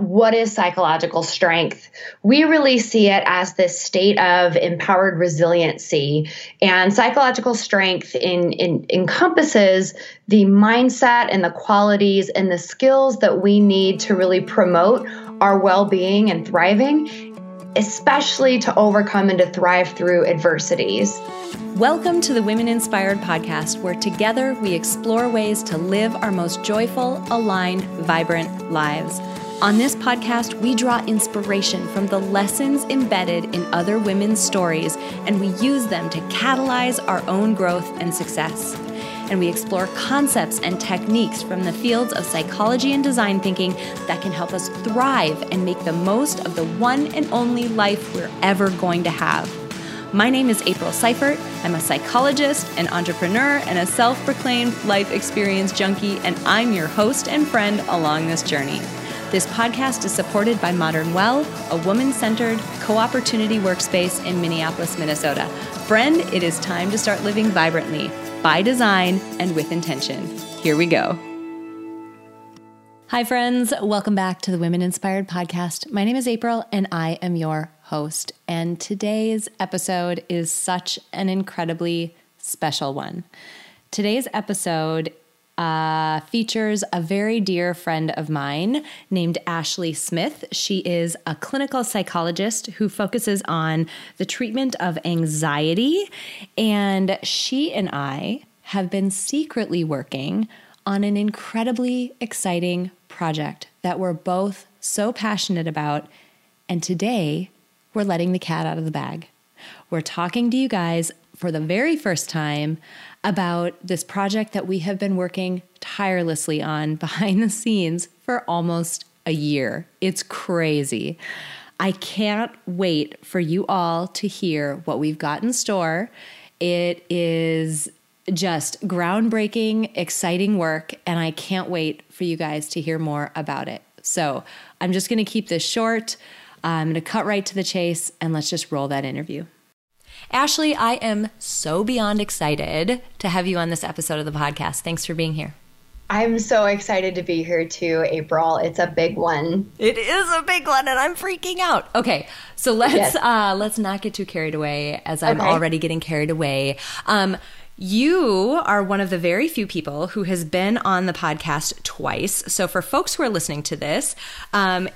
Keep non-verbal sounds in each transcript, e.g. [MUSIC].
what is psychological strength? We really see it as this state of empowered resiliency. And psychological strength in, in, encompasses the mindset and the qualities and the skills that we need to really promote our well being and thriving, especially to overcome and to thrive through adversities. Welcome to the Women Inspired podcast, where together we explore ways to live our most joyful, aligned, vibrant lives. On this podcast, we draw inspiration from the lessons embedded in other women's stories, and we use them to catalyze our own growth and success. And we explore concepts and techniques from the fields of psychology and design thinking that can help us thrive and make the most of the one and only life we're ever going to have. My name is April Seifert. I'm a psychologist, an entrepreneur, and a self proclaimed life experience junkie, and I'm your host and friend along this journey. This podcast is supported by Modern Well, a woman centered co opportunity workspace in Minneapolis, Minnesota. Friend, it is time to start living vibrantly, by design, and with intention. Here we go. Hi, friends. Welcome back to the Women Inspired Podcast. My name is April, and I am your host. And today's episode is such an incredibly special one. Today's episode uh, features a very dear friend of mine named Ashley Smith. She is a clinical psychologist who focuses on the treatment of anxiety. And she and I have been secretly working on an incredibly exciting project that we're both so passionate about. And today, we're letting the cat out of the bag. We're talking to you guys for the very first time about this project that we have been working tirelessly on [LAUGHS] behind the scenes for almost a year. It's crazy. I can't wait for you all to hear what we've got in store. It is just groundbreaking, exciting work, and I can't wait for you guys to hear more about it. So I'm just going to keep this short. I'm going to cut right to the chase and let's just roll that interview. Ashley, I am so beyond excited to have you on this episode of the podcast. Thanks for being here. I'm so excited to be here too, April. It's a big one. It is a big one, and I'm freaking out. Okay, so let's yes. uh, let's not get too carried away, as I'm okay. already getting carried away. Um, you are one of the very few people who has been on the podcast twice. So, for folks who are listening to this, um,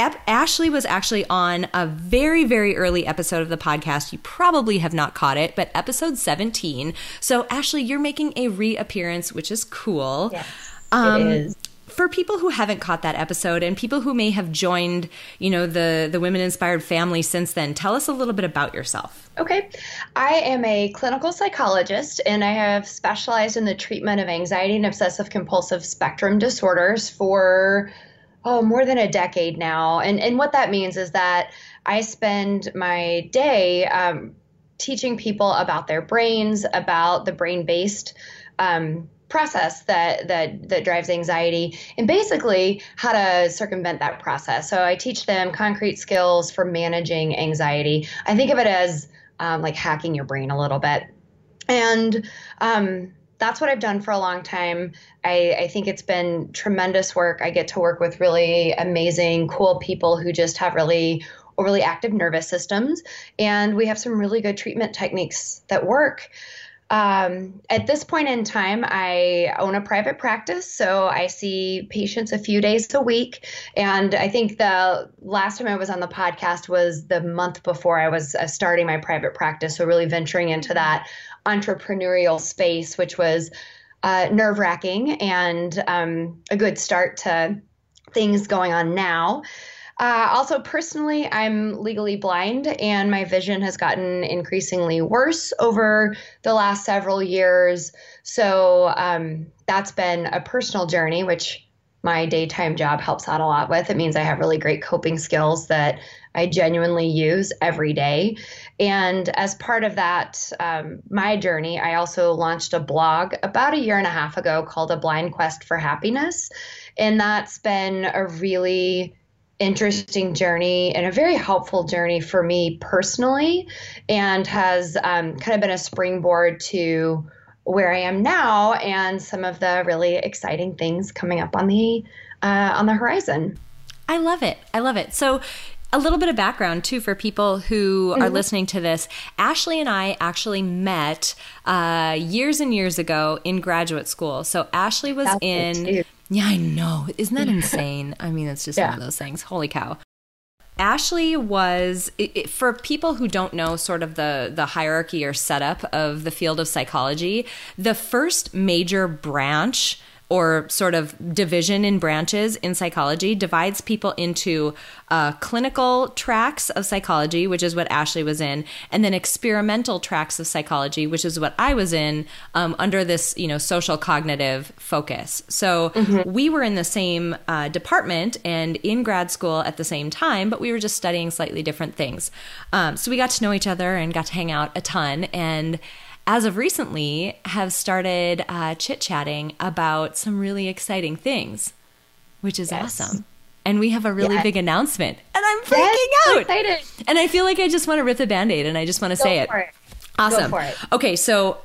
Ashley was actually on a very, very early episode of the podcast. You probably have not caught it, but episode 17. So, Ashley, you're making a reappearance, which is cool. Yes, um, it is. For people who haven't caught that episode and people who may have joined, you know, the the Women Inspired family since then, tell us a little bit about yourself. Okay. I am a clinical psychologist and I have specialized in the treatment of anxiety and obsessive compulsive spectrum disorders for oh more than a decade now. And and what that means is that i spend my day um, teaching people about their brains about the brain based um, process that that that drives anxiety and basically how to circumvent that process. So i teach them concrete skills for managing anxiety. I think of it as um, like hacking your brain a little bit. And um, that's what I've done for a long time. I, I, think it's been tremendous work. I get to work with really amazing, cool people who just have really overly active nervous systems. And we have some really good treatment techniques that work. Um, at this point in time, I own a private practice, so I see patients a few days a week. And I think the last time I was on the podcast was the month before I was uh, starting my private practice, so really venturing into that entrepreneurial space, which was uh, nerve wracking and um, a good start to things going on now. Uh, also, personally, I'm legally blind and my vision has gotten increasingly worse over the last several years. So um, that's been a personal journey, which my daytime job helps out a lot with. It means I have really great coping skills that I genuinely use every day. And as part of that, um, my journey, I also launched a blog about a year and a half ago called A Blind Quest for Happiness. And that's been a really interesting journey and a very helpful journey for me personally, and has um, kind of been a springboard to where I am now and some of the really exciting things coming up on the uh, on the horizon. I love it. I love it. So, a little bit of background too for people who mm-hmm. are listening to this. Ashley and I actually met uh, years and years ago in graduate school. So Ashley was That's in. Yeah, I know. Isn't that [LAUGHS] insane? I mean, it's just yeah. one of those things. Holy cow. Ashley was it, for people who don't know sort of the the hierarchy or setup of the field of psychology, the first major branch or sort of division in branches in psychology divides people into uh, clinical tracks of psychology, which is what Ashley was in, and then experimental tracks of psychology, which is what I was in um, under this, you know, social cognitive focus. So mm-hmm. we were in the same uh, department and in grad school at the same time, but we were just studying slightly different things. Um, so we got to know each other and got to hang out a ton and as of recently, have started uh, chit chatting about some really exciting things, which is yes. awesome. And we have a really yeah. big announcement, and I'm freaking yes, out. Excited. And I feel like I just want to rip the band aid and I just want to say it. it. Awesome. It. Okay, so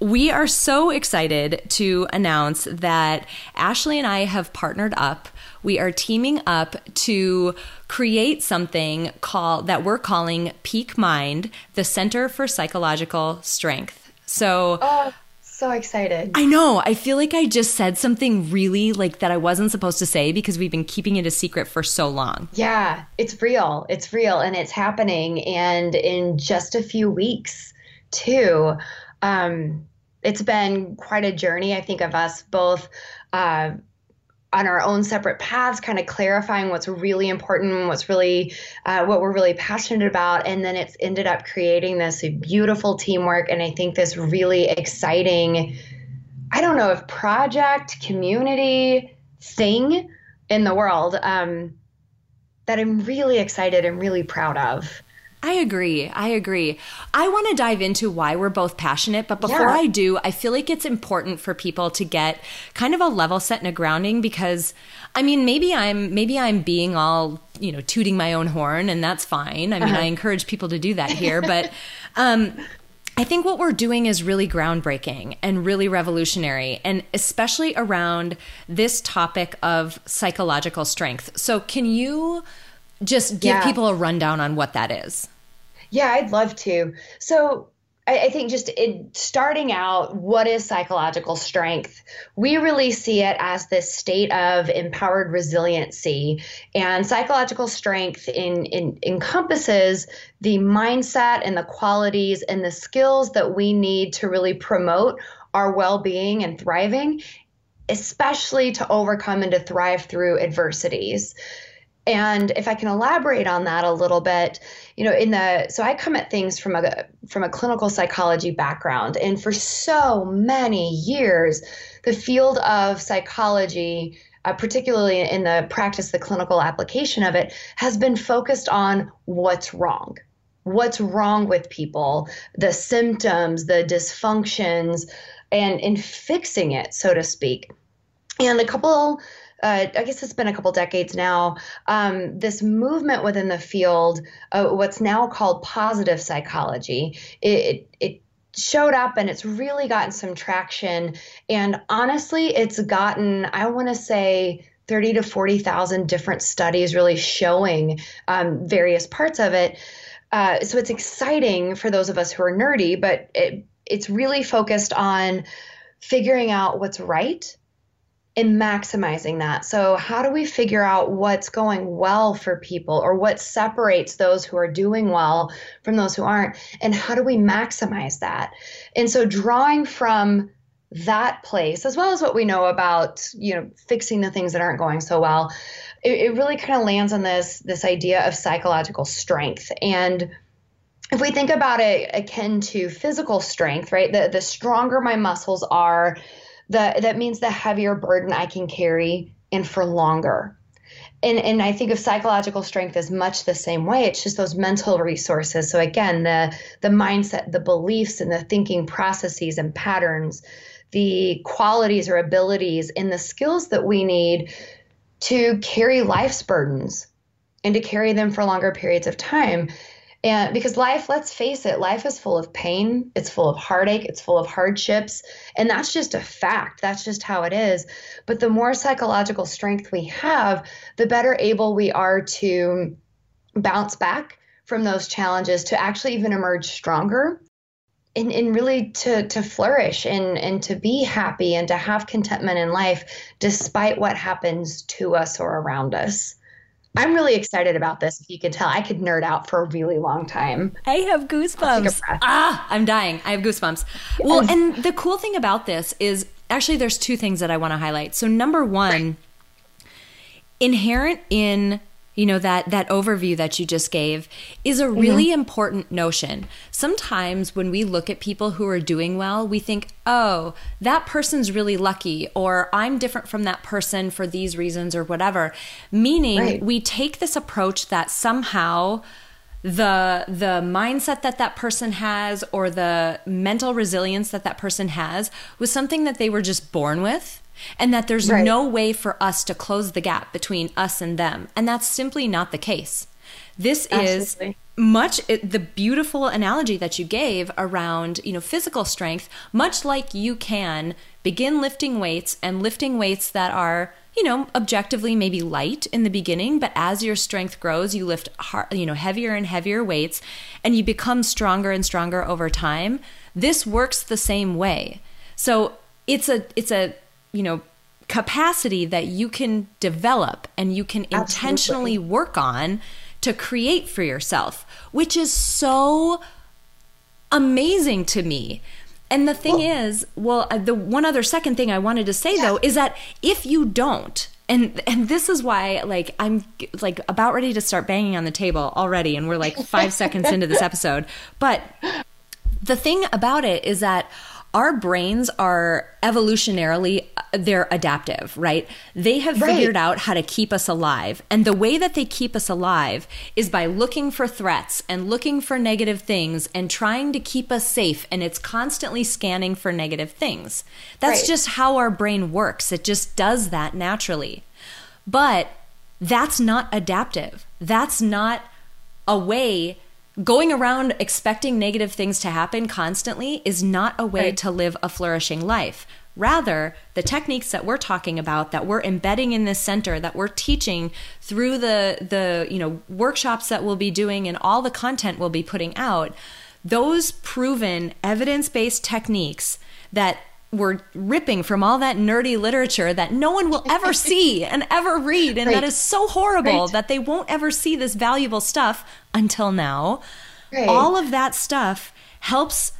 we are so excited to announce that Ashley and I have partnered up. We are teaming up to create something called that we're calling Peak Mind, the Center for Psychological Strength. So oh, so excited. I know. I feel like I just said something really like that I wasn't supposed to say because we've been keeping it a secret for so long. Yeah, it's real. It's real and it's happening and in just a few weeks too. Um, it's been quite a journey, I think, of us both uh, on our own separate paths, kind of clarifying what's really important, what's really uh, what we're really passionate about, and then it's ended up creating this beautiful teamwork, and I think this really exciting. I don't know if project, community, thing in the world um, that I'm really excited and really proud of. I agree. I agree. I want to dive into why we're both passionate, but before yeah. I do, I feel like it's important for people to get kind of a level set and a grounding because I mean, maybe I'm maybe I'm being all, you know, tooting my own horn and that's fine. I mean, uh-huh. I encourage people to do that here, but um I think what we're doing is really groundbreaking and really revolutionary, and especially around this topic of psychological strength. So, can you just give yeah. people a rundown on what that is? Yeah, I'd love to. So, I, think just in starting out, what is psychological strength? We really see it as this state of empowered resiliency. And psychological strength in, in, encompasses the mindset and the qualities and the skills that we need to really promote our well being and thriving, especially to overcome and to thrive through adversities. And if I can elaborate on that a little bit, you know, in the so I come at things from a from a clinical psychology background, and for so many years, the field of psychology, uh, particularly in the practice, the clinical application of it, has been focused on what's wrong, what's wrong with people, the symptoms, the dysfunctions, and in fixing it, so to speak. And a couple uh, I guess it's been a couple decades now, um, this movement within the field, uh, what's now called positive psychology, it, it, showed up and it's really gotten some traction. And honestly, it's gotten, I want to say, 30 to 40,000 different studies really showing um, various parts of it. Uh, so it's exciting for those of us who are nerdy, but it, it's really focused on figuring out what's right and maximizing that. So, how do we figure out what's going well for people or what separates those who are doing well from those who aren't? And how do we maximize that? And so, drawing from that place, as well as what we know about, you know, fixing the things that aren't going so well, it, it really kind of lands on this this idea of psychological strength. And if we think about it akin to physical strength, right? The the stronger my muscles are, the, that means the heavier burden I can carry and for longer. And, and I think of psychological strength as much the same way. It's just those mental resources. So again, the the mindset, the beliefs, and the thinking processes and patterns, the qualities or abilities, and the skills that we need to carry life's burdens and to carry them for longer periods of time. And because life, let's face it, life is full of pain, it's full of heartache, it's full of hardships. And that's just a fact. That's just how it is. But the more psychological strength we have, the better able we are to bounce back from those challenges to actually even emerge stronger and, and really to to flourish and and to be happy and to have contentment in life despite what happens to us or around us. I'm really excited about this. If you can tell, I could nerd out for a really long time. I have goosebumps. Ah, I'm dying. I have goosebumps. Well, and the cool thing about this is actually there's two things that I want to highlight. So number one, inherent in you know that that overview that you just gave is a really mm-hmm. important notion sometimes when we look at people who are doing well we think oh that person's really lucky or i'm different from that person for these reasons or whatever meaning right. we take this approach that somehow the the mindset that that person has or the mental resilience that that person has was something that they were just born with and that there's right. no way for us to close the gap between us and them. And that's simply not the case. This Absolutely. is much the beautiful analogy that you gave around, you know, physical strength, much like you can begin lifting weights and lifting weights that are you know, objectively maybe light in the beginning, but as your strength grows, you lift hard, you know, heavier and heavier weights and you become stronger and stronger over time. This works the same way. So, it's a it's a you know, capacity that you can develop and you can intentionally Absolutely. work on to create for yourself, which is so amazing to me. And the thing well, is, well, the one other second thing I wanted to say yeah. though is that if you don't, and and this is why like I'm like about ready to start banging on the table already, and we're like five seconds into this episode. But the thing about it is that our brains are evolutionarily uh, they're adaptive right? They have right. figured out how to keep us alive. And the way that they keep us alive is by looking for threats and looking for negative things and trying to keep us safe. And it's constantly scanning for negative things. That's right. just how our brain works. It just does that naturally. But that's not adaptive. That's not a way going around expecting negative things to happen constantly is not a way right. to live a flourishing life. Rather, the techniques that we're talking about that we're embedding in this center that we're teaching through the the, you know, workshops that we'll be doing and all the content we'll be putting out, those proven evidence-based techniques that we're ripping from all that nerdy literature that no one will ever [LAUGHS] see and ever read. And right. that is so horrible right. that they won't ever see this valuable stuff until now. Right. All of that stuff helps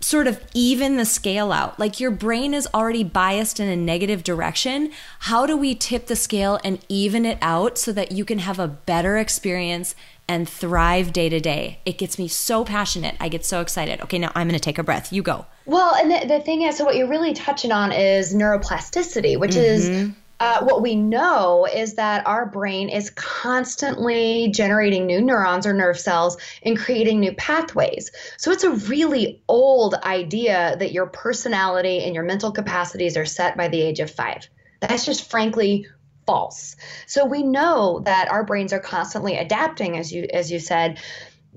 sort of even the scale out. Like your brain is already biased in a negative direction. How do we tip the scale and even it out so that you can have a better experience and thrive day to day. It gets me so passionate. I get so excited. Okay, now I'm going to take a breath. You go. Well, and the, the thing is, so what you're really touching on is neuroplasticity, which mm-hmm. is uh, what we know is that our brain is constantly generating new neurons or nerve cells and creating new pathways. So it's a really old idea that your personality and your mental capacities are set by the age of five. That's just frankly false. So we know that our brains are constantly adapting, as you as you said.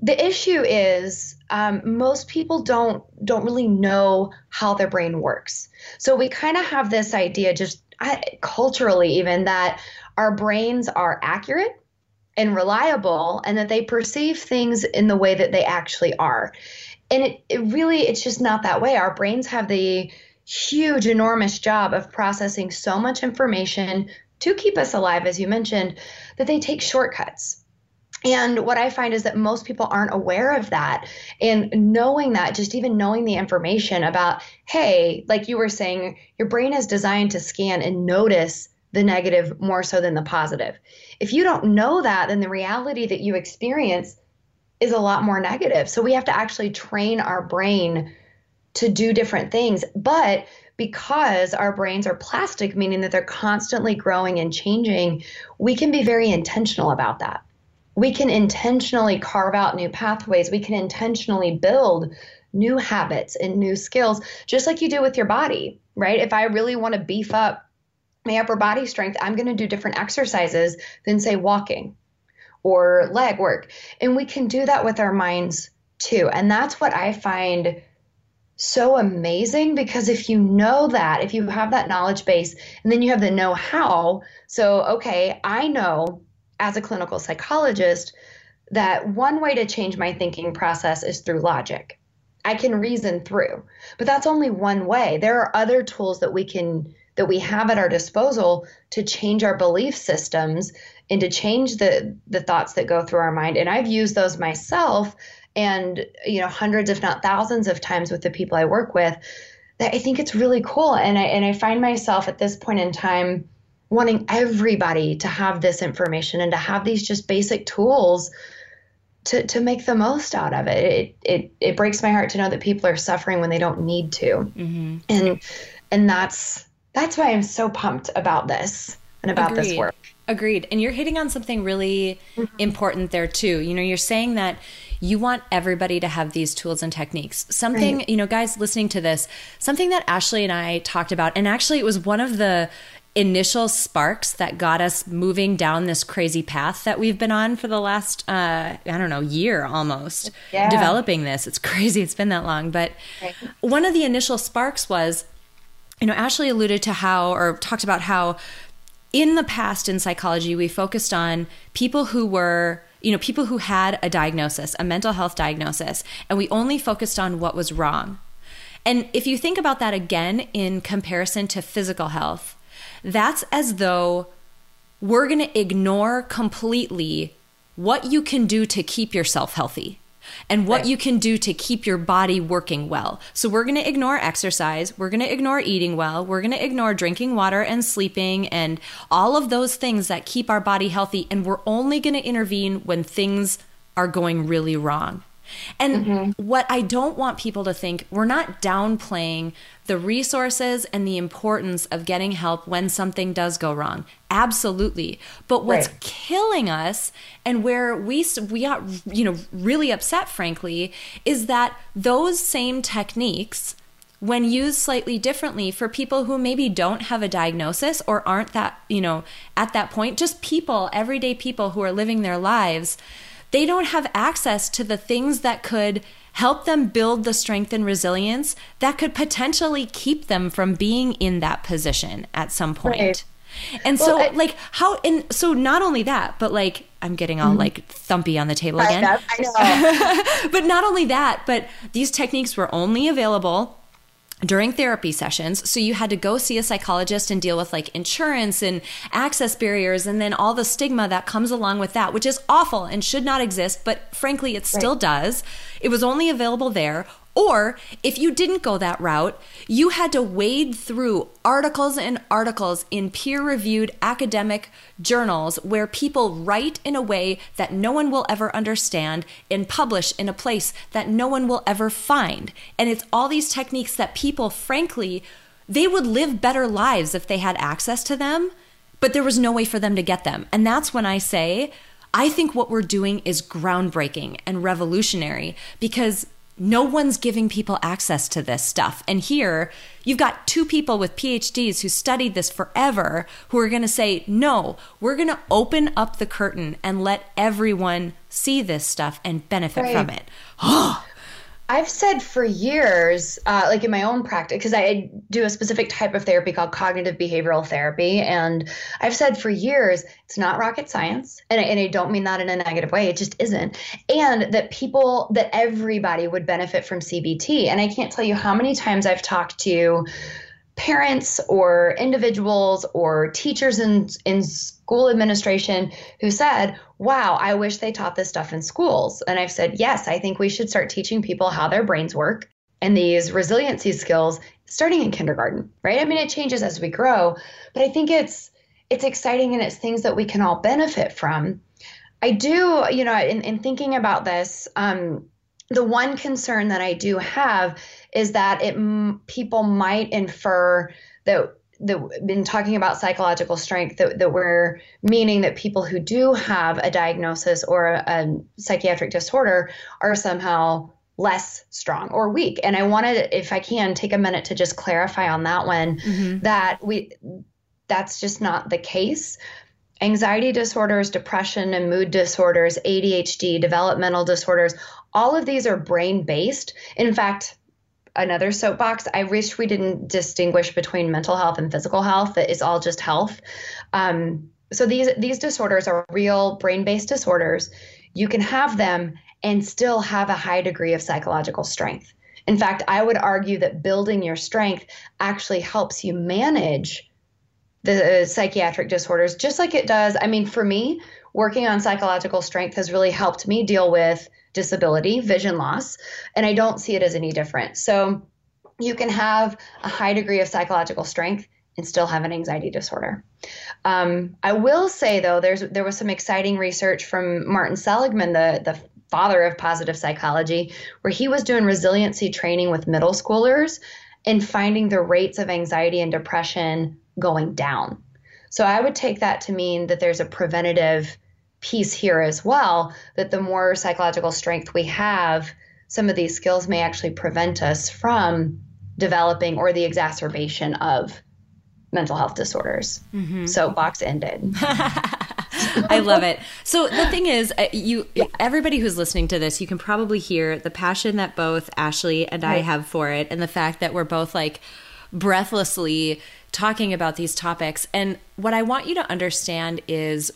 The issue is um, most people don't don't really know how their brain works. So we kind of have this idea, just I, culturally even, that our brains are accurate and reliable, and that they perceive things in the way that they actually are. And it, it really, it's just not that way. Our brains have the huge, enormous job of processing so much information to keep us alive, as you mentioned, that they take shortcuts. And what I find is that most people aren't aware of that. And knowing that, just even knowing the information about, hey, like you were saying, your brain is designed to scan and notice the negative more so than the positive. If you don't know that, then the reality that you experience is a lot more negative. So we have to actually train our brain to do different things. But because our brains are plastic, meaning that they're constantly growing and changing, we can be very intentional about that. We can intentionally carve out new pathways. We can intentionally build new habits and new skills, just like you do with your body, right? If I really want to beef up my upper body strength, I'm going to do different exercises than, say, walking or leg work. And we can do that with our minds too. And that's what I find so amazing because if you know that, if you have that knowledge base and then you have the know how, so okay, I know as a clinical psychologist that one way to change my thinking process is through logic. I can reason through, but that's only one way. There are other tools that we can that we have at our disposal to change our belief systems and to change the the thoughts that go through our mind. And I've used those myself and you know hundreds if not thousands of times with the people I work with that I think it's really cool and I and I find myself at this point in time wanting everybody to have this information and to have these just basic tools to, to make the most out of it. It, it. it breaks my heart to know that people are suffering when they don't need to. Mm-hmm. And and that's that's why I'm so pumped about this and about Agreed. this work. Agreed. And you're hitting on something really mm-hmm. important there too. You know, you're saying that you want everybody to have these tools and techniques. Something, right. you know, guys listening to this, something that Ashley and I talked about, and actually it was one of the initial sparks that got us moving down this crazy path that we've been on for the last uh, i don't know year almost yeah. developing this it's [LAUGHS] crazy it's been that long but right. one of the initial sparks was you know ashley alluded to how or talked about how in the past in psychology we focused on people who were you know, people who had a diagnosis, a mental health diagnosis, and we only focused on what was wrong. And if you think about that again in comparison to physical health, that's as though we're going to ignore completely what you can do to keep yourself healthy and what right. you can do to keep your body working well. So we're going to ignore exercise, we're going to ignore eating well, we're going to ignore drinking water and sleeping and all of those things that keep our body healthy and we're only going to intervene when things are going really wrong. And mm-hmm. what I don't want people to think, we're not downplaying the resources and the importance of getting help when something does go wrong. Absolutely. But what's right. killing us and where we we got you know really upset frankly is that those same techniques when used slightly differently for people who maybe don't have a diagnosis or aren't that, you know, at that point, just people, everyday people who are living their lives, they don't have access to the things that could help them build the strength and resilience that could potentially keep them from being in that position at some point. Right. And well, so, I, like, how, and so not only that, but like, I'm getting all mm-hmm. like thumpy on the table again. I know. I [LAUGHS] know. but not only that, but these techniques were only available during therapy sessions. So you had to go see a psychologist and deal with like insurance and access barriers and then all the stigma that comes along with that, which is awful and should not exist, but frankly, it still right. does. It was only available there or if you didn't go that route, you had to wade through articles and articles in peer reviewed academic journals where people write in a way that no one will ever understand and publish in a place that no one will ever find. And it's all these techniques that people, frankly, they would live better lives if they had access to them, but there was no way for them to get them. And that's when I say, I think what we're doing is groundbreaking and revolutionary because no one's giving people access to this stuff. And here, you've got two people with PhDs who studied this forever who are going to say, no, we're going to open up the curtain and let everyone see this stuff and benefit right. from it. [GASPS] Oh, I've said for years, uh, like in my own practice, because I do a specific type of therapy called cognitive behavioral therapy. And I've said for years, it's not rocket science. And I, and I don't mean that in a negative way, it just isn't. And that people, that everybody would benefit from CBT. And I can't tell you how many times I've talked to parents or individuals or teachers in, in school administration who said, Wow, I wish they taught this stuff in schools. And I've said, Yes, I think we should start teaching people how their brains work and these resiliency skills starting in kindergarten, right? I mean, it changes as we grow, but I think it's it's exciting and it's things that we can all benefit from. I do, you know, in, in thinking about this, um, the one concern that I do have is that it people might infer that that been talking about psychological strength that, that we're meaning that people who do have a diagnosis or a, a psychiatric disorder are somehow less strong or weak and i wanted if i can take a minute to just clarify on that one mm-hmm. that we that's just not the case anxiety disorders, depression and mood disorders, ADHD, developmental disorders, all of these are brain based. In fact, another soapbox. I wish we didn't distinguish between mental health and physical health. That is all just health. Um, so these these disorders are real brain-based disorders. You can have them and still have a high degree of psychological strength. In fact, I would argue that building your strength actually helps you manage the psychiatric disorders just like it does. I mean, for me, working on psychological strength has really helped me deal with disability, vision loss, and I don't see it as any different. So you can have a high degree of psychological strength and still have an anxiety disorder. Um, I will say though, there's there was some exciting research from Martin Seligman, the the father of positive psychology, where he was doing resiliency training with middle schoolers and finding the rates of anxiety and depression going down. So I would take that to mean that there's a preventative piece here as well that the more psychological strength we have, some of these skills may actually prevent us from developing or the exacerbation of mental health disorders. Mm-hmm. So box ended. [LAUGHS] I love it. So the thing is, uh, you everybody who's listening to this, you can probably hear the passion that both Ashley and. I have for it, and the fact that we're both like breathlessly talking about these topics. And what I want you to understand is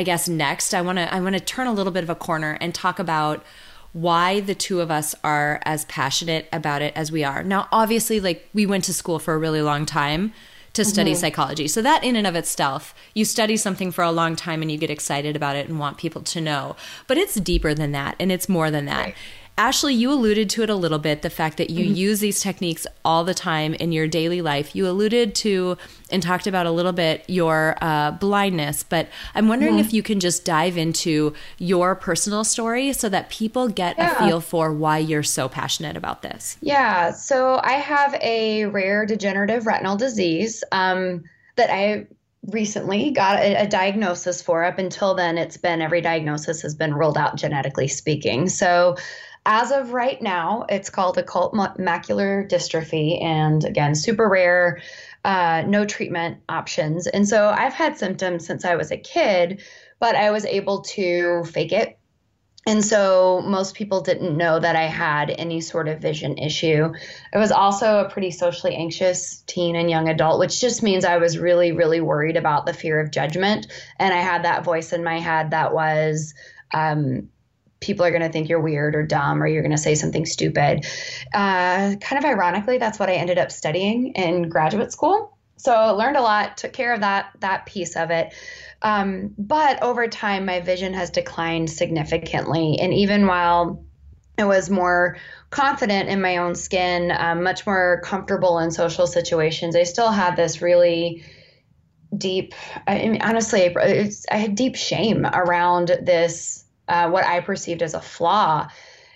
I guess next I want to I want to turn a little bit of a corner and talk about why the two of us are as passionate about it as we are. Now, obviously, like we went to school for a really long time to study mm-hmm. psychology. So that in and of itself, you study something for a long time and you get excited about it and want people to know. But it's deeper than that and it's more than that. Right. Ashley, you alluded to it a little bit the fact that you mm-hmm. use these techniques all the time in your daily life. You alluded to and talked about a little bit your uh, blindness, but I'm wondering yeah. if you can just dive into your personal story so that people get yeah. a feel for why you're so passionate about this. Yeah. So I have a rare degenerative retinal disease um, that I recently got a, a, diagnosis for. Up until then, it's been every diagnosis has been ruled out genetically speaking. So as of right now, it's called occult macular dystrophy, and again, super rare, uh, no treatment options. And so I've had symptoms since I was a kid, but I was able to fake it. And so most people didn't know that I had any sort of vision issue. I was also a pretty socially anxious teen and young adult, which just means I was really, really worried about the fear of judgment. And I had that voice in my head that was, um, people are going to think you're weird or dumb or you're going to say something stupid. Uh, kind of ironically, that's what I ended up studying in graduate school. So learned a lot, took care of that that piece of it. Um, but over time, my vision has declined significantly, and even while I was more confident in my own skin, um, much more comfortable in social situations, I still had this really deep. I mean, honestly, I had deep shame around this uh, what I perceived as a flaw.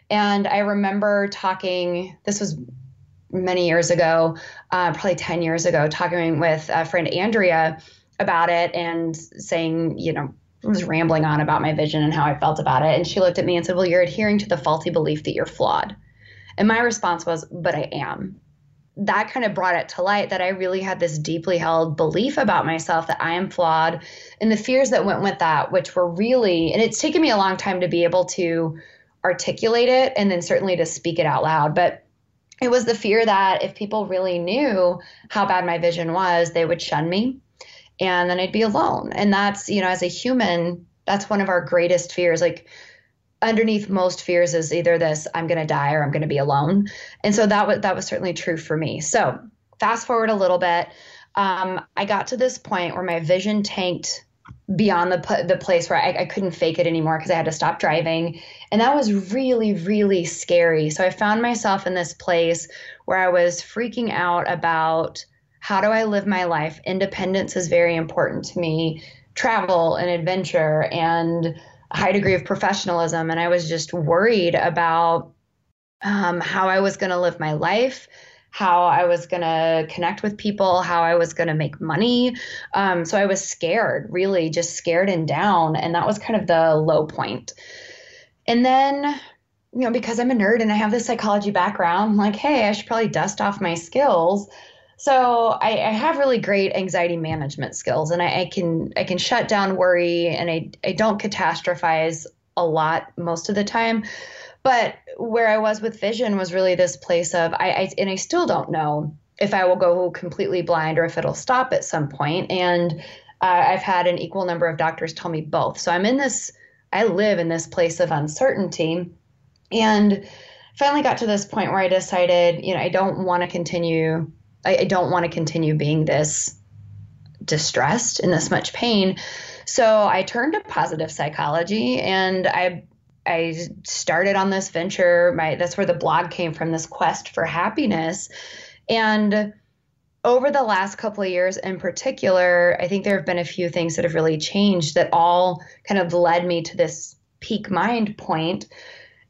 And I remember talking, this was many years ago, uh, probably 10 years ago, talking with a friend Andrea about it and saying, you know, was rambling on about my vision and how I felt about it. And she looked at me and said, Well, you're adhering to the faulty belief that you're flawed. And my response was, But I am that kind of brought it to light that I really had this deeply held belief about myself that I am flawed and the fears that went with that, which were really, and it's taken me a long time to be able to articulate it and then certainly to speak it out loud. But it was the fear that if people really knew how bad my vision was, they would shun me and then I'd be alone. And that's, you know, as a human, that's one of our greatest fears. Like, underneath most fears is either this I'm going to die or I'm going to be alone. And so that was that was certainly true for me. So, fast forward a little bit, um, I got to this point where my vision tanked beyond the the place where I, I couldn't fake it anymore because I had to stop driving, and that was really really scary. So I found myself in this place where I was freaking out about how do I live my life. Independence is very important to me. Travel and adventure and a high degree of professionalism. And I was just worried about um, how I was going to live my life, how I was going to connect with people, how I was going to make money. Um, so I was scared, really just scared and down. And that was kind of the low point. And then, you know, because I'm a nerd and I have this psychology background, I'm like, hey, I should probably dust off my skills. So I, I, have really great anxiety management skills, and I, I, can I can shut down worry, and I I don't catastrophize a lot most of the time. But where I was with vision was really this place of I, I and I still don't know if I will go completely blind or if it'll stop at some point. And uh, I've had an equal number of doctors tell me both. So I'm in this. I live in this place of uncertainty, and finally got to this point where I decided, you know, I don't want to continue I, I don't want to continue being this distressed and this much pain. So I turned to positive psychology and I I started on this venture. My that's where the blog came from, this quest for happiness. And over the last couple of years in particular, I think there have been a few things that have really changed that all kind of led me to this peak mind point.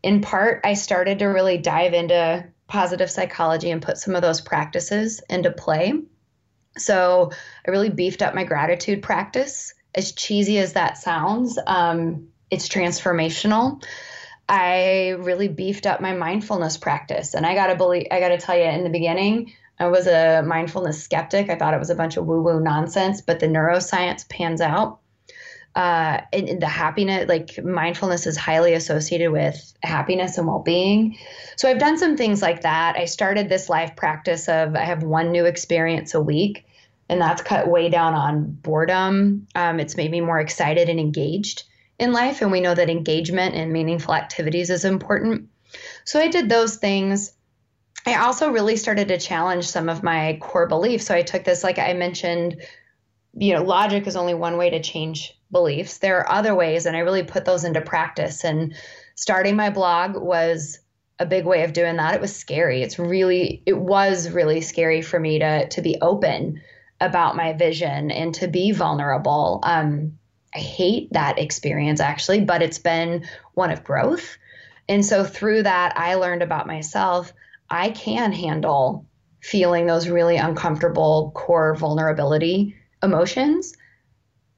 In part, I started to really dive into positive psychology and put some of those practices into play. So I really beefed up my gratitude practice. As cheesy as that sounds, um, it's transformational. I really beefed up my mindfulness practice, and I gotta believe, I gotta tell you, in the beginning, I was a mindfulness skeptic. I thought it was a bunch of woo-woo nonsense, but the neuroscience pans out uh, and the happiness, like mindfulness is highly associated with happiness and well being. So I've done some things like that. I started this life practice of I have one new experience a week, and that's cut way down on boredom. Um, it's made me more excited and engaged in life. And we know that engagement and meaningful activities is important. So I did those things. I also really started to challenge some of my core beliefs. So I took this, like I mentioned, you know, logic is only one way to change beliefs. There are other ways, and I really put those into practice. And starting my blog was a big way of doing that. It was scary. It's really, it was really scary for me to to be open about my vision and to be vulnerable. Um, I hate that experience actually, but it's been one of growth. And so through that, I learned about myself. I can handle feeling those really uncomfortable core vulnerability emotions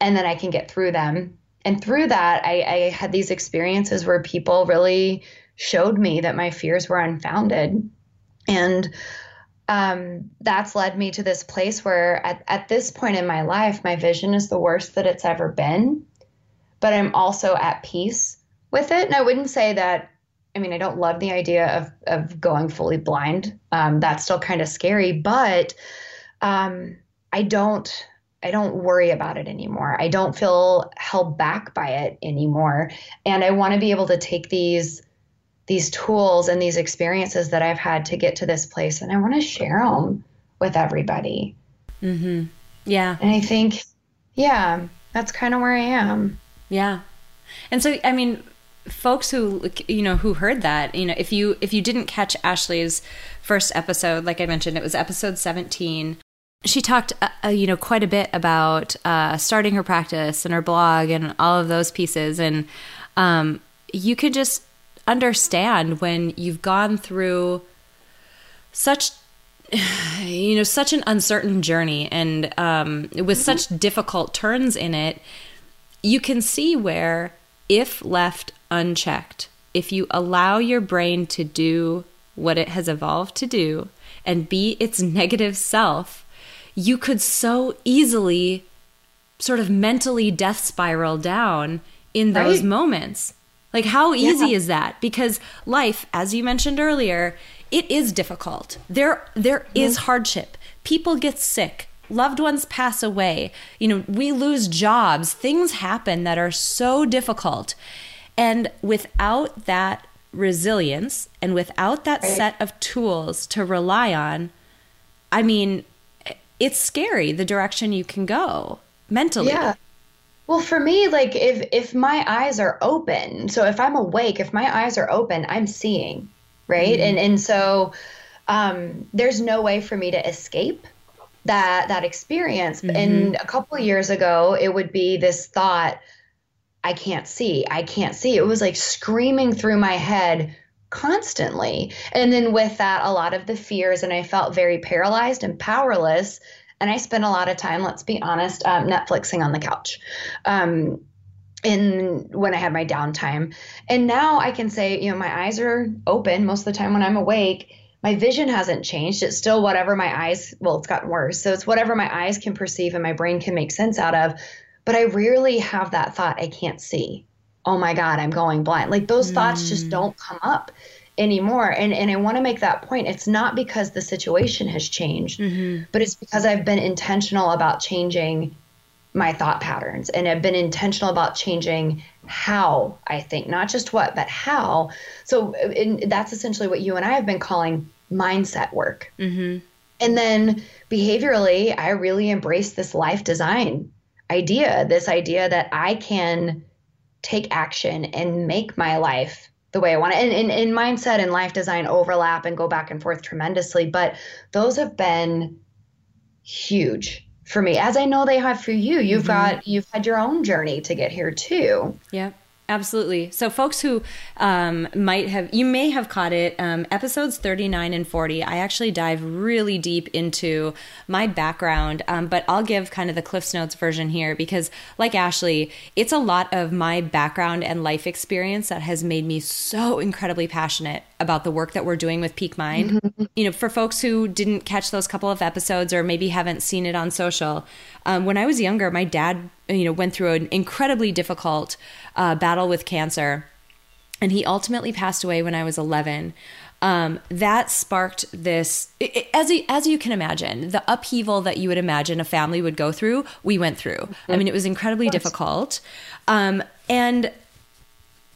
and then I can get through them. And through that, I, I had these experiences where people really showed me that my fears were unfounded. And um, that's led me to this place where at, at this point in my life, my vision is the worst that it's ever been, but I'm also at peace with it. And I wouldn't say that, I mean, I don't love the idea of, of going fully blind. Um, that's still kind of scary, but um, I don't, I don't worry about it anymore. I don't feel held back by it anymore. And I want to be able to take these these tools and these experiences that I've had to get to this place and I want to share them with everybody. Mhm. Yeah. And I think yeah, that's kind of where I am. Yeah. And so I mean folks who you know who heard that, you know, if you if you didn't catch Ashley's first episode, like I mentioned, it was episode 17 she talked, uh, uh, you know, quite a bit about uh, starting her practice and her blog and all of those pieces. And um, you could just understand when you've gone through such, [SIGHS] you know, such an uncertain journey and um, with mm-hmm. such difficult turns in it, you can see where, if left unchecked, if you allow your brain to do what it has evolved to do and be its negative self, you could so easily sort of mentally death spiral down in those right. moments. Like, how easy yeah. is that? Because life, as you mentioned earlier, it is difficult. There, there is hardship. People get sick. Loved ones pass away. You know, we lose jobs. Things happen that are so difficult. And without that resilience and without that right. set of tools to rely on, I mean, it's scary the direction you can go mentally. Yeah. Well, for me, like if if my eyes are open, so if I'm awake, if my eyes are open, I'm seeing, right? Mm-hmm. And and so um, there's no way for me to escape that that experience. Mm-hmm. And a couple years ago, it would be this thought, I can't see, I can't see. It was like screaming through my head constantly. And then with that, a lot of the fears, and I felt very paralyzed and powerless. And I spent a lot of time, let's be honest, um, Netflixing on the couch. Um, in when I had my downtime. And now I can say, you know, my eyes are open most of the time when I'm awake. my vision hasn't changed. It's still whatever my eyes, well, it's gotten worse. So it's whatever my eyes can perceive and my brain can make sense out of. But I rarely have that thought, I can't see. Oh my God, I'm going blind. Like those mm. thoughts just mm. don't come up anymore. And and I want to make that point. It's not because the situation has changed, mm-hmm. but it's because I've been intentional about changing my thought patterns and I've been intentional about changing how I think, not just what, but how. So that's essentially what you and I have been calling mindset work. Mm-hmm. And then behaviorally, I really embrace this life design idea, this idea that I can take action and make my life the way I want it. And, and, and mindset and life design overlap and go back and forth tremendously. But those have been huge for me, as I know they have for you. You've mm-hmm. got you've had your own journey to get here too. Yeah. Absolutely. So, folks who um, might have, you may have caught it, um, episodes 39 and 40, I actually dive really deep into my background, um, but I'll give kind of the Cliffs Notes version here because, like Ashley, it's a lot of my background and life experience that has made me so incredibly passionate about the work that we're doing with Peak Mind. Mm-hmm. You know, for folks who didn't catch those couple of episodes or maybe haven't seen it on social, um, when I was younger, my dad, you know, went through an incredibly difficult uh, battle with cancer, and he ultimately passed away when I was 11. Um, that sparked this, it, as you, as you can imagine, the upheaval that you would imagine a family would go through. We went through. Mm-hmm. I mean, it was incredibly difficult, um, and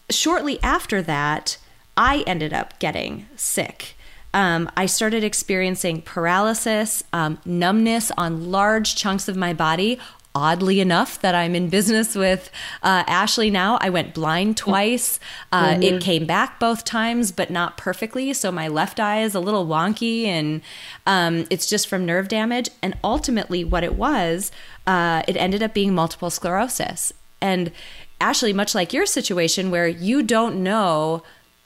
shortly after that I ended up getting sick. Um, I started experiencing paralysis, um, numbness on large chunks of my body. Oddly enough, that I'm in business with uh, Ashley now, I went blind twice. Uh, mm-hmm. It came back both times, but not perfectly. So my left eye is a little wonky, and um, it's just from nerve damage. And ultimately, what it was, uh, it ended up being multiple sclerosis. And Ashley, much like your situation, where you don't know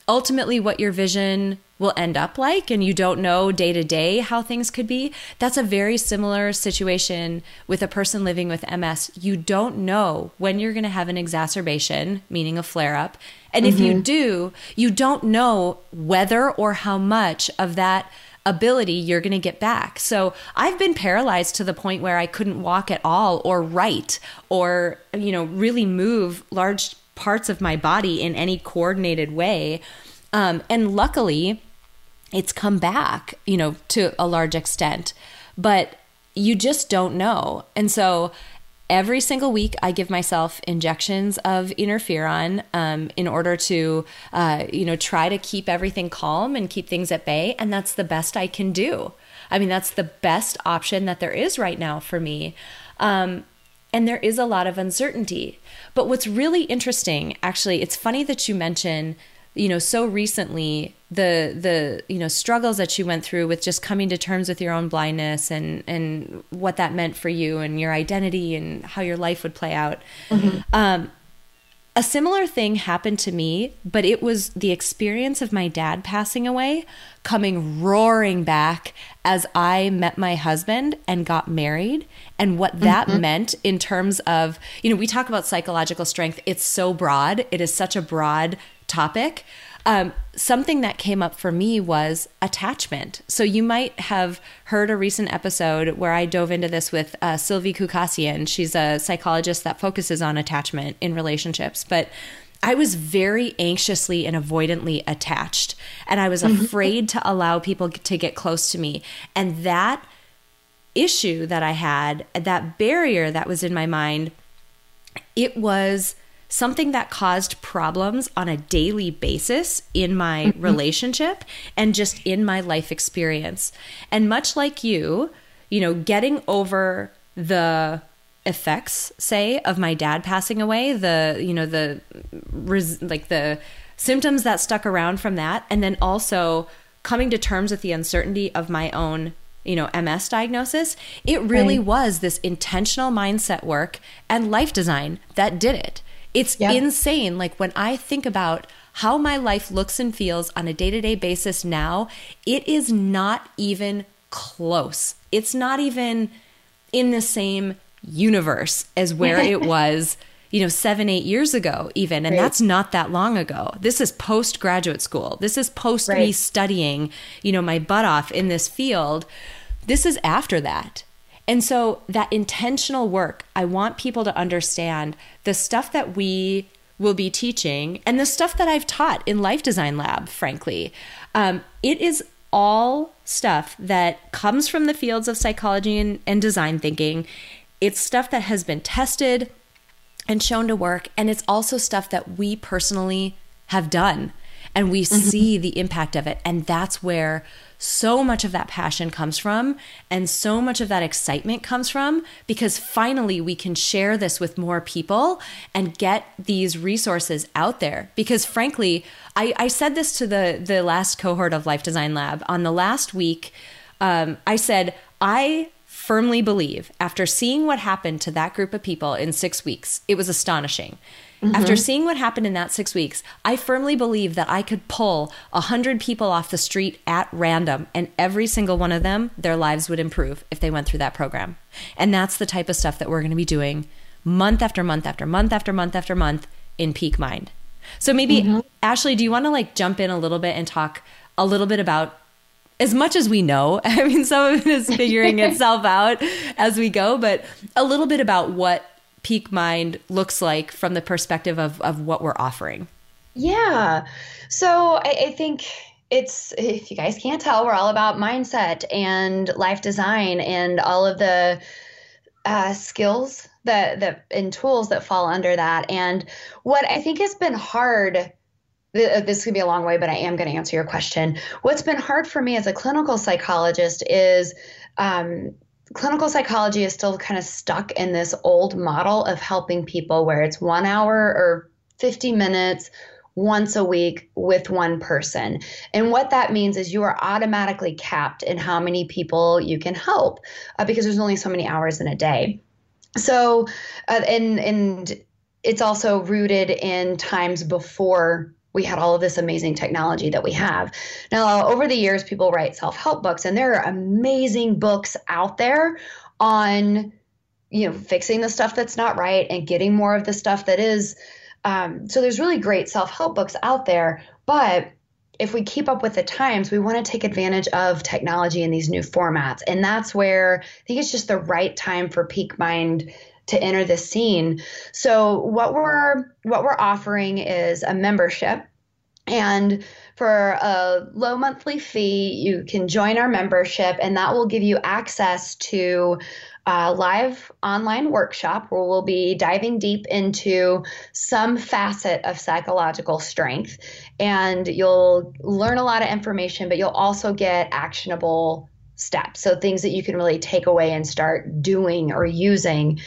ultimately what your vision will end up like and you don't know day to day how things could be that's a very similar situation with a person living with MS you don't know when you're going to have an exacerbation meaning a flare up and mm-hmm. if you mm-hmm. do you don't know whether or how much of that ability you're going to get back. So I've been paralyzed to the point where I couldn't walk at all or write or you know really move large parts of my body in any coordinated way. Um, and luckily, it's come back, you know, to a large extent, but you just don't know. And so every single week, I give myself injections of interferon um, in order to, uh, you know, try to keep everything calm and keep things at bay. And that's the best I can do. I mean, that's the best option that there is right now for me. Um, and there is a lot of uncertainty. But what's really interesting, actually, it's funny that you mention, you know, so recently the the you know struggles that you went through with just coming to terms with your own blindness and and what that meant for you and your identity and how your life would play out. Mm-hmm. Um, a similar thing happened to me, but it was the experience of my dad passing away coming roaring back as I met my husband and got married, and what that mm-hmm. meant in terms of, you know, we talk about psychological strength. It's so broad, it is such a broad topic. Um, something that came up for me was attachment. So you might have heard a recent episode where I dove into this with uh, Silvy Khoucasian. She's a psychologist that focuses on attachment in relationships, but I was very anxiously and avoidantly attached, and I was mm-hmm. afraid to allow people to get close to me. And that issue that I had, that barrier that was in my mind, it was something that caused problems on a daily basis in my mm-hmm. relationship and just in my life experience. And much like you, you know, getting over the effects say of my dad passing away the you know the res- like the symptoms that stuck around from that and then also coming to terms with the uncertainty of my own you know ms diagnosis it really right. was this intentional mindset work and life design that did it it's yeah. insane. Like when I think about how my life looks and feels on a day to day basis now, it is not even close. It's not even in the same universe as where it [LAUGHS] was, you know, seven, eight years ago, even. And right. that's not that long ago. This is post graduate school. This is post right. me studying, you know, my butt off in this field. This is after that. And so that intentional work, I want people to understand the stuff that we will be teaching and the stuff that I've taught in Life Design Lab, frankly. Um, it is all stuff that comes from the fields of psychology and, and design thinking. It's stuff that has been tested and shown to work. And it's also stuff that we personally have done and we mm-hmm. see the impact of it. And that's where so much of that passion comes from and so much of that excitement comes from because finally we can share this with more people and get these resources out there. Because frankly i, I said this to the the last cohort of life design lab. On the last week um, i said i firmly believe after seeing what happened to that group of people in six weeks it was astonishing Mm-hmm. After seeing what happened in that six weeks, I firmly believe that I could pull a hundred people off the street at random, and every single one of them, their lives would improve if they went through that program. And that's the type of stuff that we're going to be doing month after month after month after month after month in Peak Mind. So maybe mm-hmm. Ashley, do you want to like jump in a little bit and talk a little bit about as much as we know, [LAUGHS] I mean, some of it is figuring [LAUGHS] itself out as we go, but a little bit about what peak mind looks like from the perspective of, of what we're offering. Yeah. So I, I think it's if you guys can't tell, we're all about mindset and life design and all of the uh, skills that that and tools that fall under that. And what I think has been hard. This could be a long way, but I am going to answer your question. What's been hard for me as a clinical psychologist is um, clinical psychology is still kind of stuck in this old model of helping people where it's one hour or 50 minutes once a week with one person. And what that means is you are automatically capped in how many people you can help uh, because there's only so many hours in a day. So, uh, and, and, it's also rooted in times before we had all of this amazing technology that we have. Now, over the years, people write self help books, and there are amazing books out there on you know fixing the stuff that's not right and getting more of the stuff that is um, so there's really great self-help books out there but if we keep up with the times we want to take advantage of technology in these new formats and that's where i think it's just the right time for peak mind to enter the scene. So what we're what we're offering is a membership and for a low monthly fee, you can join our membership, and that will give you access to a live online workshop where we'll be diving deep into some facet of psychological strength. And you'll learn a lot of information, but you'll also get actionable steps. So things that you can really take away and start doing or using.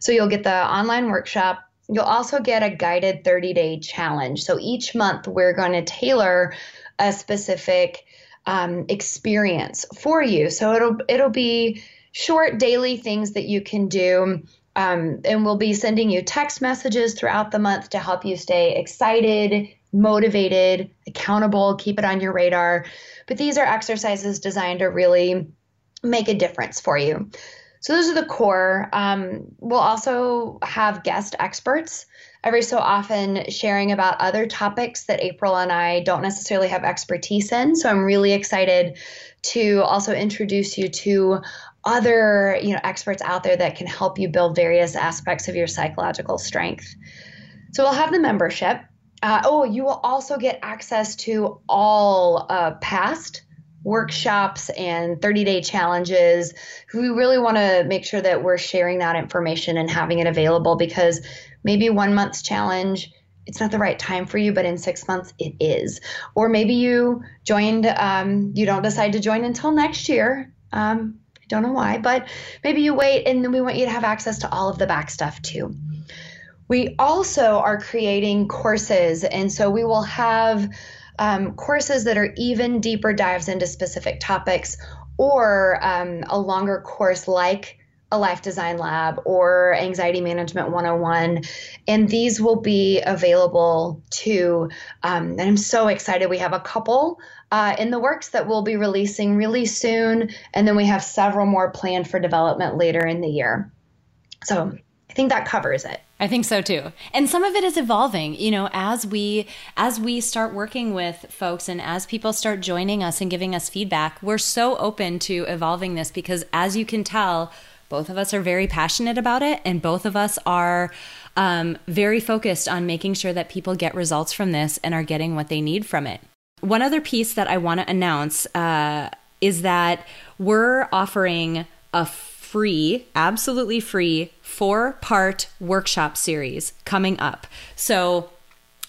So you'll get the online workshop. You'll also get a guided 30 day challenge. So each month we're going to tailor a specific um, experience for you. So it'll it'll be short daily things that you can do. Um, and we'll be sending you text messages throughout the month to help you stay excited, motivated, accountable, keep it on your radar. But these are exercises designed to really make a difference for you. So those are the core. Um, we'll also have guest experts every so often sharing about other topics that April and I don't necessarily have expertise in. So I'm really excited to also introduce you to other you know experts out there that can help you build various aspects of your psychological strength. So we'll have the membership. Uh, oh, you will also get access to all uh, past workshops and 30 day challenges. We really want to make sure that we're sharing that information and having it available because maybe one month's challenge it's not the right time for you, but in six months it is. Or maybe you joined, um, you don't decide to join until next year. Um, I don't know why, but maybe you wait and then we want you to have access to all of the back stuff too. We also are creating courses, and so we will have um, courses that are even deeper dives into specific topics or um, a longer course like a life design lab or anxiety management 101 and these will be available to um, and i'm so excited. We have a couple uh, in the works that we'll be releasing really soon and then we have several more planned for development later in the year. So i think that covers it I think so too. And some of it is evolving, you know, as we as we start working with folks and as people start joining us and giving us feedback, we're so open to evolving this because as you can tell, both of us are very passionate about it and both of us are um, very focused on making sure that people get results from this and are getting what they need from it. One other piece that I want to announce uh, is that we're offering a free, absolutely free, four part workshop series coming up. So,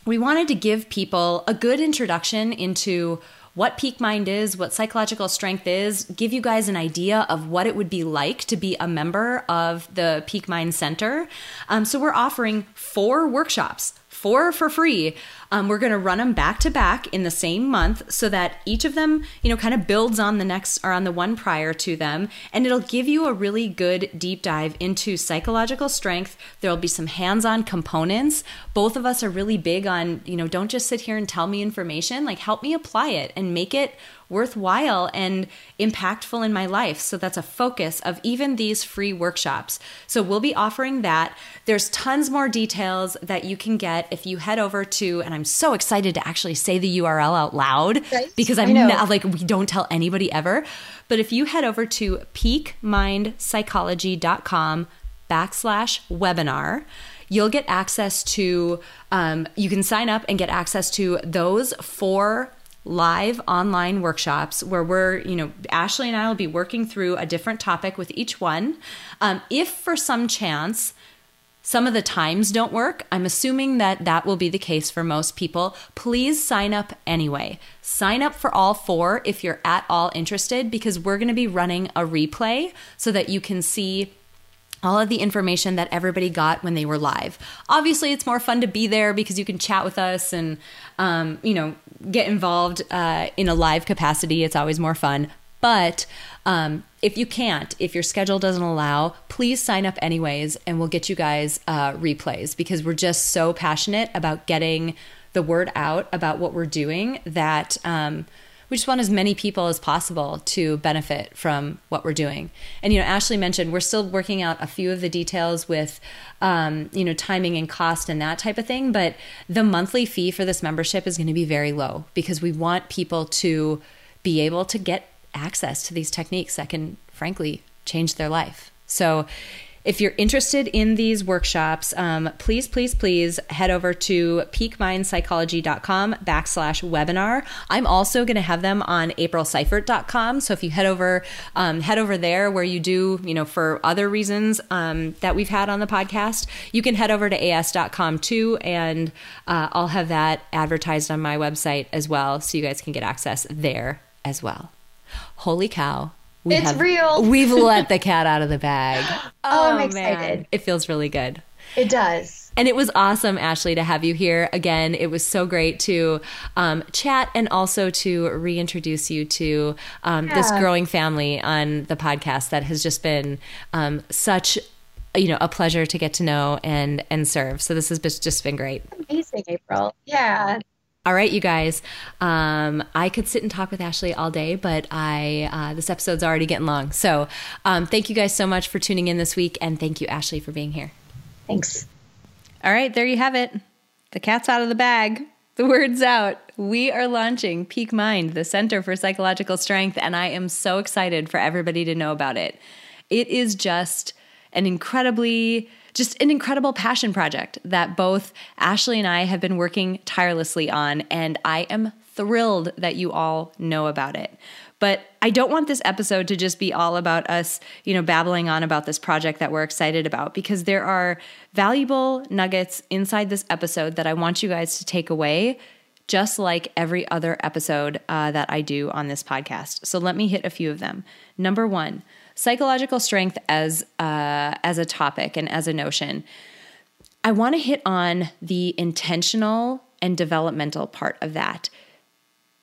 we wanted to give people a good introduction into what peak mind is, what psychological strength is, give you guys an idea of what it would be like to be a member of the Peak Mind Center. Um, so, we're offering four workshops four for free. Um, we're going to run them back to back in the same month so that each of them, you know, kind of builds on the next or on the one prior to them. And it'll give you a really good deep dive into psychological strength. There'll be some hands on components. Both of us are really big on, you know, don't just sit here and tell me information, like help me apply it and make it worthwhile and impactful in my life. So that's a focus of even these free workshops. So we'll be offering that. There's tons more details that you can get if you head over to, and I'm so excited to actually say the URL out loud right. because I'm not like, we don't tell anybody ever. But if you head over to peakmindpsychology.com backslash webinar, you'll get access to, um, you can sign up and get access to those four live online workshops where we're, you know, Ashley and I will be working through a different topic with each one. Um, if for some chance, some of the times don't work. I'm assuming that that will be the case for most people. Please sign up anyway. Sign up for all four if you're at all interested because we're going to be running a replay so that you can see all of the information that everybody got when they were live. Obviously, it's more fun to be there because you can chat with us and, um, you know, get involved uh, in a live capacity. It's always more fun. But um, if you can't, if your schedule doesn't allow, please sign up anyways, and we'll get you guys uh, replays because we're just so passionate about getting the word out about what we're doing that. Um, we just want as many people as possible to benefit from what we're doing. And you know, Ashley mentioned we're still working out a few of the details with, um, you know, timing and cost and that type of thing. But the monthly fee for this membership is going to be very low because we want people to be able to get access to these techniques that can, frankly, change their life. So if you're interested in these workshops, um, please, please, please head over to peakmindpsychology.com backslash webinar. I'm also going to have them on aprilseifert.com. So if you head over, um, head over there where you do, you know, for other reasons um, that we've had on the podcast, you can head over to as.com too. And uh, I'll have that advertised on my website as well. So you guys can get access there as well. Holy cow we it's have, real. [LAUGHS] We've let the cat out of the bag. [GASPS] Oh, oh I'm excited. Man. It feels really good. It does. And it was awesome, Ashley, to have you here again. It was so great to um, chat and also to reintroduce you to um, yeah. this growing family on the podcast that has just been um, such you know a pleasure to get to know and and serve so this has just been great amazing april yeah all right, you guys. Um, I could sit and talk with Ashley all day, but I uh, this episode's already getting long. So, um, thank you guys so much for tuning in this week, and thank you, Ashley, for being here. Thanks. All right, there you have it. The cat's out of the bag. The word's out. We are launching Peak Mind, the Center for Psychological Strength, and I am so excited for everybody to know about it. It is just an incredibly just an incredible passion project that both Ashley and I have been working tirelessly on, and I am thrilled that you all know about it. But I don't want this episode to just be all about us, you know, babbling on about this project that we're excited about because there are valuable nuggets inside this episode that I want you guys to take away just like every other episode uh, that I do on this podcast. So let me hit a few of them. Number one, psychological strength as uh, as a topic and as a notion. I want to hit on the intentional and developmental part of that.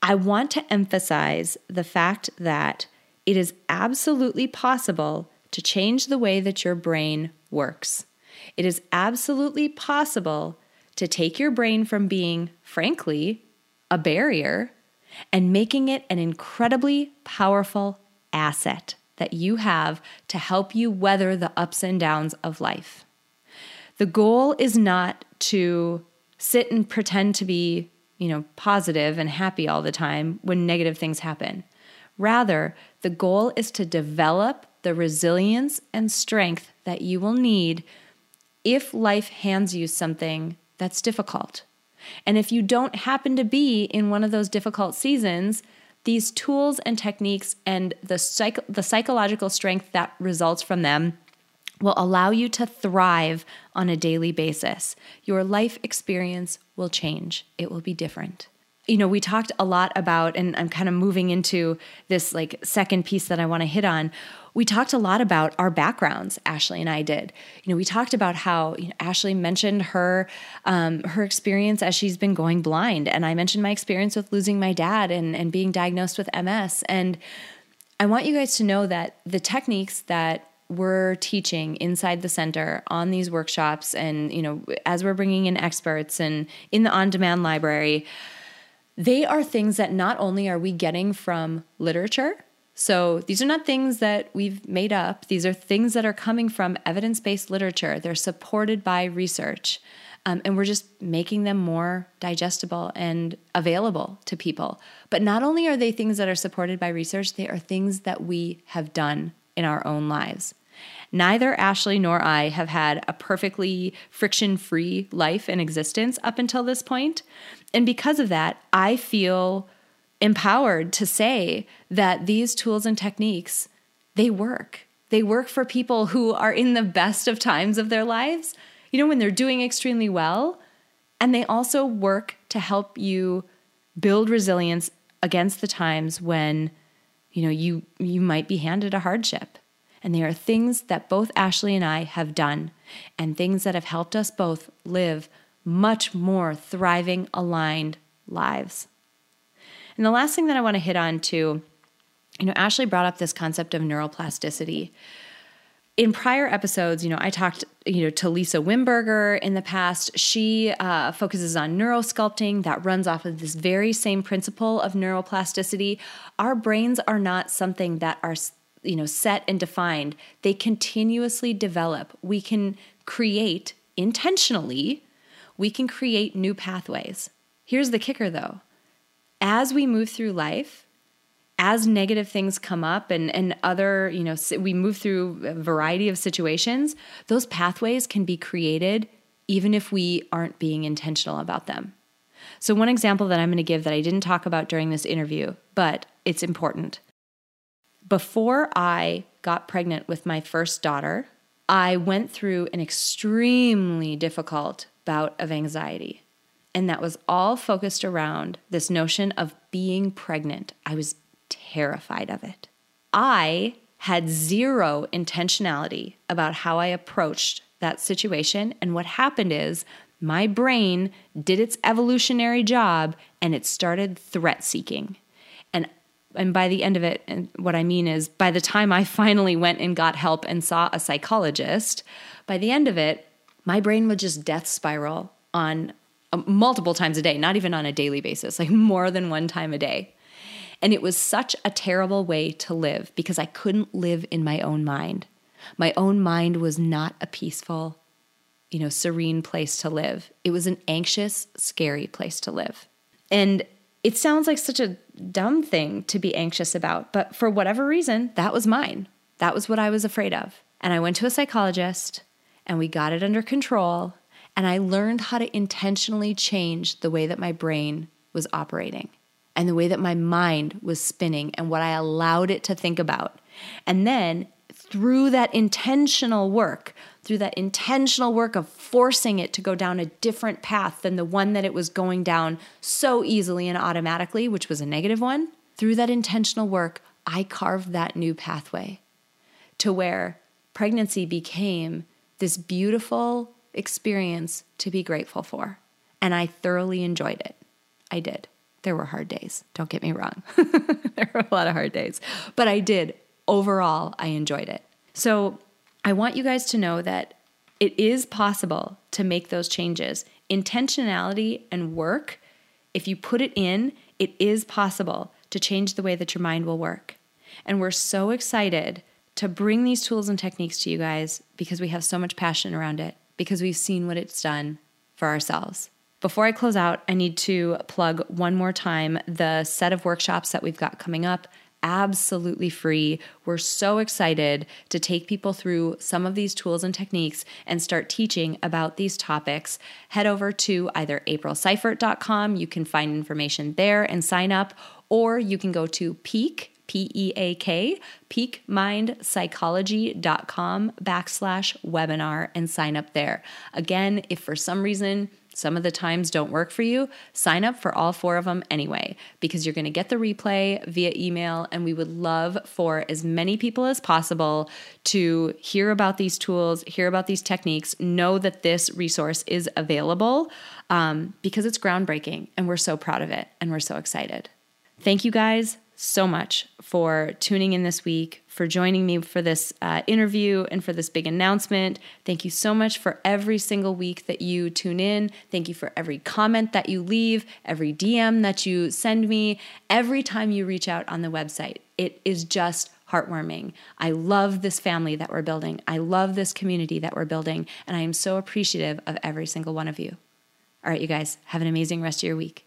I want to emphasize the fact that it is absolutely possible to change the way that your brain works. It is absolutely possible to take your brain from being, frankly, a barrier and making it an incredibly powerful asset that you have to help you weather the ups and downs of life. The goal is not to sit and pretend to be, you know, positive and happy all the time when negative things happen. Rather, the goal is to develop the resilience and strength that you will need if life hands you something that's difficult. And if you don't happen to be in one of those difficult seasons, these tools and techniques and the, psych- the psychological strength that results from them will allow you to thrive on a daily basis. Your life experience will change, it will be different you know, we talked a lot about, and I'm kind of moving into this like second piece that I want to hit on. We talked a lot about our backgrounds. Ashley and I did. You know, we talked about how you know, Ashley mentioned her um, her experience as she's been going blind, and I mentioned my experience with losing my dad and and being diagnosed with MS. And I want you guys to know that the techniques that we're teaching inside the center on these workshops, and you know, as we're bringing in experts and in the on demand library they are things that not only are we getting from literature, so these are not things that we've made up, these are things that are coming from evidence based literature. They're supported by research. Um, and we're just making them more digestible and available to people. But not only are they things that are supported by research, they are things that we have done in our own lives. Neither Ashley nor I have had a perfectly friction free life and existence up until this point. And because of that, I feel empowered to say that these tools and techniques, they work. They work for people who are in the best of times of their lives, you know, when they're doing extremely well. And they also work to help you build resilience against the times when, you know, you you might be handed a hardship. And they are things that both Ashley and I have done and things that have helped us both live much more thriving, aligned lives. And the last thing that I want to hit on too, you know, Ashley brought up this concept of neuroplasticity. In prior episodes, you know, I talked, you know, to Lisa Wimberger in the past. She uh, focuses on neurosculpting that runs off of this very same principle of neuroplasticity. Our brains are not something that are, you know, set and defined. They continuously develop. We can create intentionally we can create new pathways. Here's the kicker though as we move through life, as negative things come up and, and other, you know, we move through a variety of situations, those pathways can be created even if we aren't being intentional about them. So, one example that I'm going to give that I didn't talk about during this interview, but it's important. Before I got pregnant with my first daughter, I went through an extremely difficult bout of anxiety. And that was all focused around this notion of being pregnant. I was terrified of it. I had zero intentionality about how I approached that situation. And what happened is my brain did its evolutionary job and it started threat seeking. And by the end of it, and what I mean is by the time I finally went and got help and saw a psychologist, by the end of it, my brain would just death spiral on uh, multiple times a day, not even on a daily basis, like more than one time a day. And it was such a terrible way to live because I couldn't live in my own mind. My own mind was not a peaceful, you know, serene place to live. It was an anxious, scary place to live. And it sounds like such a dumb thing to be anxious about, but for whatever reason, that was mine. That was what I was afraid of. And I went to a psychologist and we got it under control. And I learned how to intentionally change the way that my brain was operating and the way that my mind was spinning and what I allowed it to think about. And then through that intentional work, through that intentional work of forcing it to go down a different path than the one that it was going down so easily and automatically, which was a negative one, through that intentional work, I carved that new pathway to where pregnancy became this beautiful experience to be grateful for. And I thoroughly enjoyed it. I did. There were hard days, don't get me wrong. [LAUGHS] there were a lot of hard days, but I did. Overall, I enjoyed it. So I want you guys to know that it is possible to make those changes. Intentionality and work, if you put it in, it is possible to change the way that your mind will work. And we're so excited to bring these tools and techniques to you guys because we have so much passion around it. because we've seen what it's done for ourselves. Before I close out, I need to plug one more time the set of workshops that we've got coming up absolutely free. We're so excited to take people through some of these tools and techniques and start teaching about these topics. Head over to either aprilseifert.com, you can find information there and sign up, or you can go to peak P E A K, peakmindpsychology.com backslash webinar and sign up there. Again, if for some reason some of the times don't work for you, sign up for all four of them anyway, because you're going to get the replay via email. And we would love for as many people as possible to hear about these tools, hear about these techniques, know that this resource is available um, because it's groundbreaking and we're so proud of it and we're so excited. Thank you guys so much for tuning in this week, for joining me for this uh, interview and for this big announcement. Thank you so much for every single week that you tune in. Thank you for every comment that you leave, every DM that you send me, every time you reach out on the website. It is just heartwarming. I love this family that we're building. I love this community that we're building. And I am so appreciative of every single one of you. All right, you guys, have an amazing rest of your week.